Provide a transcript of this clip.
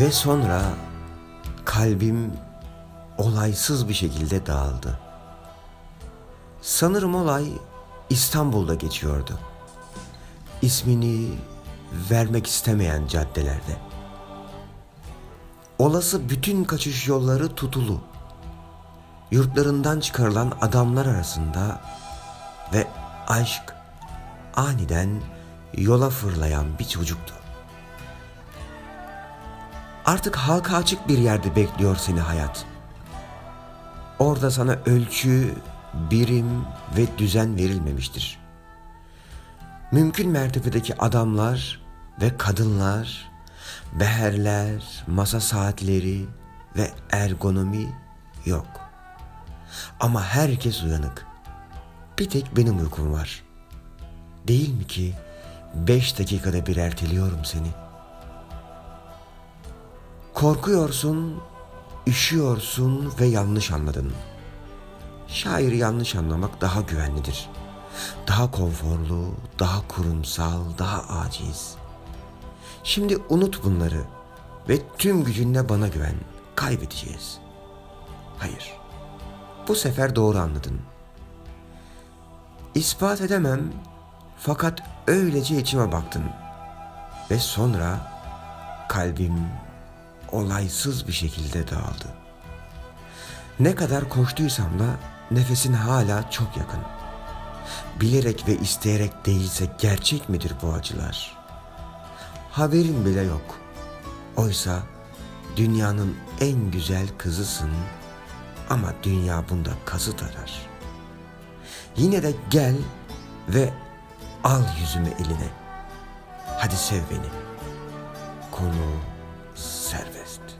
Ve sonra kalbim olaysız bir şekilde dağıldı. Sanırım olay İstanbul'da geçiyordu. İsmini vermek istemeyen caddelerde. Olası bütün kaçış yolları tutulu. Yurtlarından çıkarılan adamlar arasında ve aşk aniden yola fırlayan bir çocuktu. Artık halka açık bir yerde bekliyor seni hayat. Orada sana ölçü, birim ve düzen verilmemiştir. Mümkün mertebedeki adamlar ve kadınlar, beherler, masa saatleri ve ergonomi yok. Ama herkes uyanık. Bir tek benim uykum var. Değil mi ki beş dakikada bir erteliyorum seni. Korkuyorsun, üşüyorsun ve yanlış anladın. Şairi yanlış anlamak daha güvenlidir. Daha konforlu, daha kurumsal, daha aciz. Şimdi unut bunları ve tüm gücünle bana güven. Kaybedeceğiz. Hayır. Bu sefer doğru anladın. İspat edemem fakat öylece içime baktın. Ve sonra kalbim olaysız bir şekilde dağıldı. Ne kadar koştuysam da nefesin hala çok yakın. Bilerek ve isteyerek değilse gerçek midir bu acılar? Haberin bile yok. Oysa dünyanın en güzel kızısın ama dünya bunda kazı tarar. Yine de gel ve al yüzümü eline. Hadi sev beni. Konu serviced.